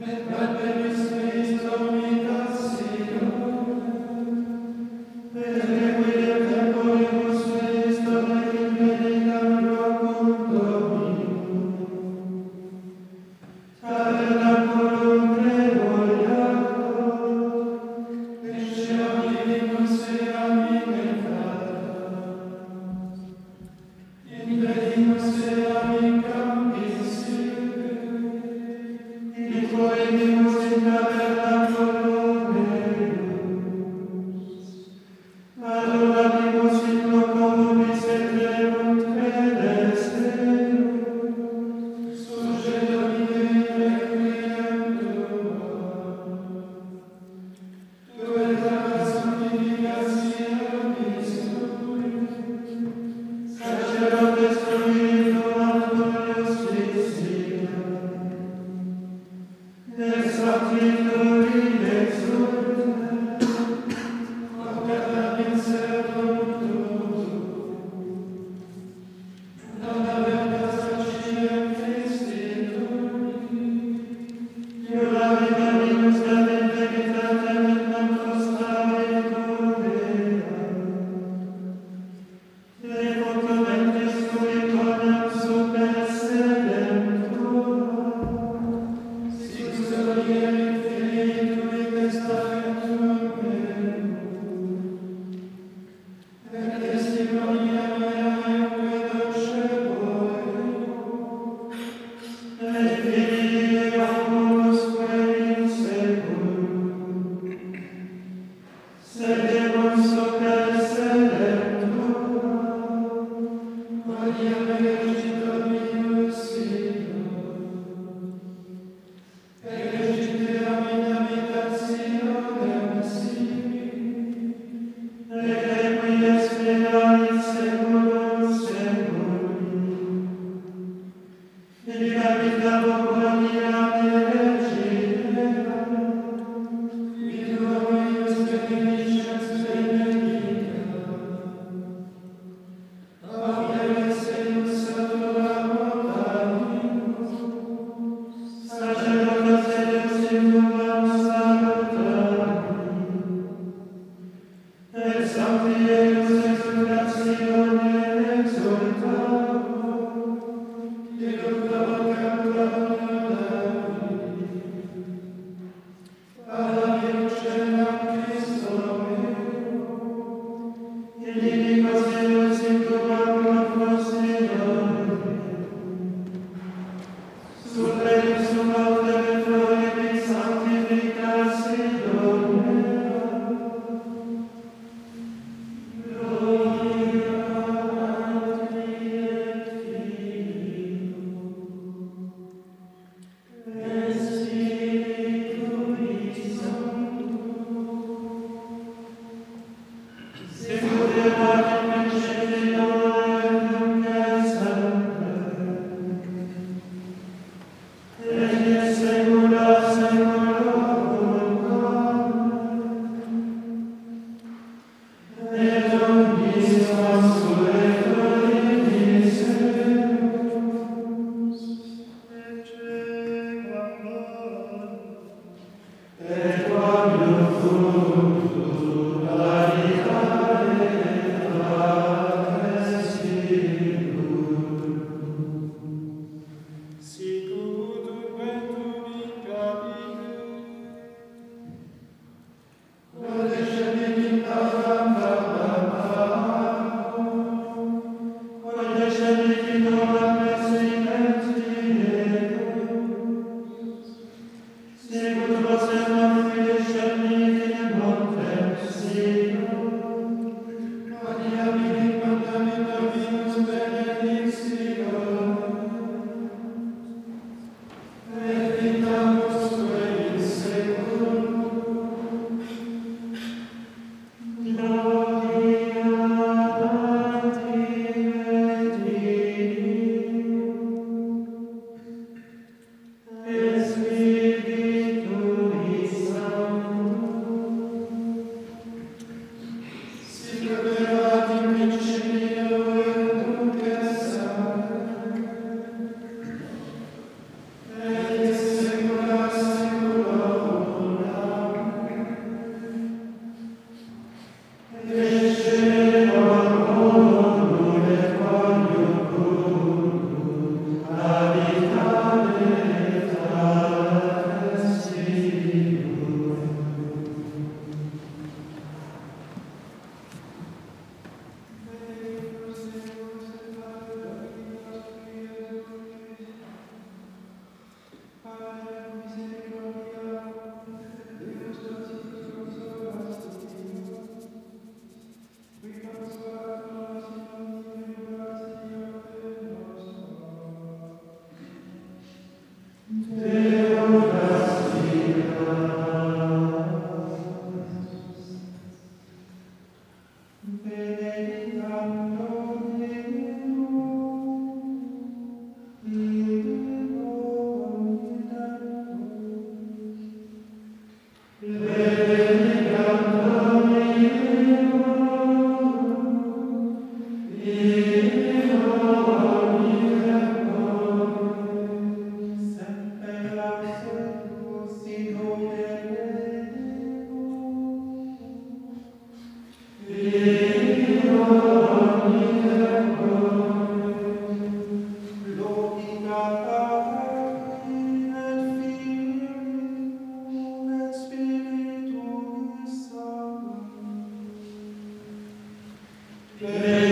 Amen. Te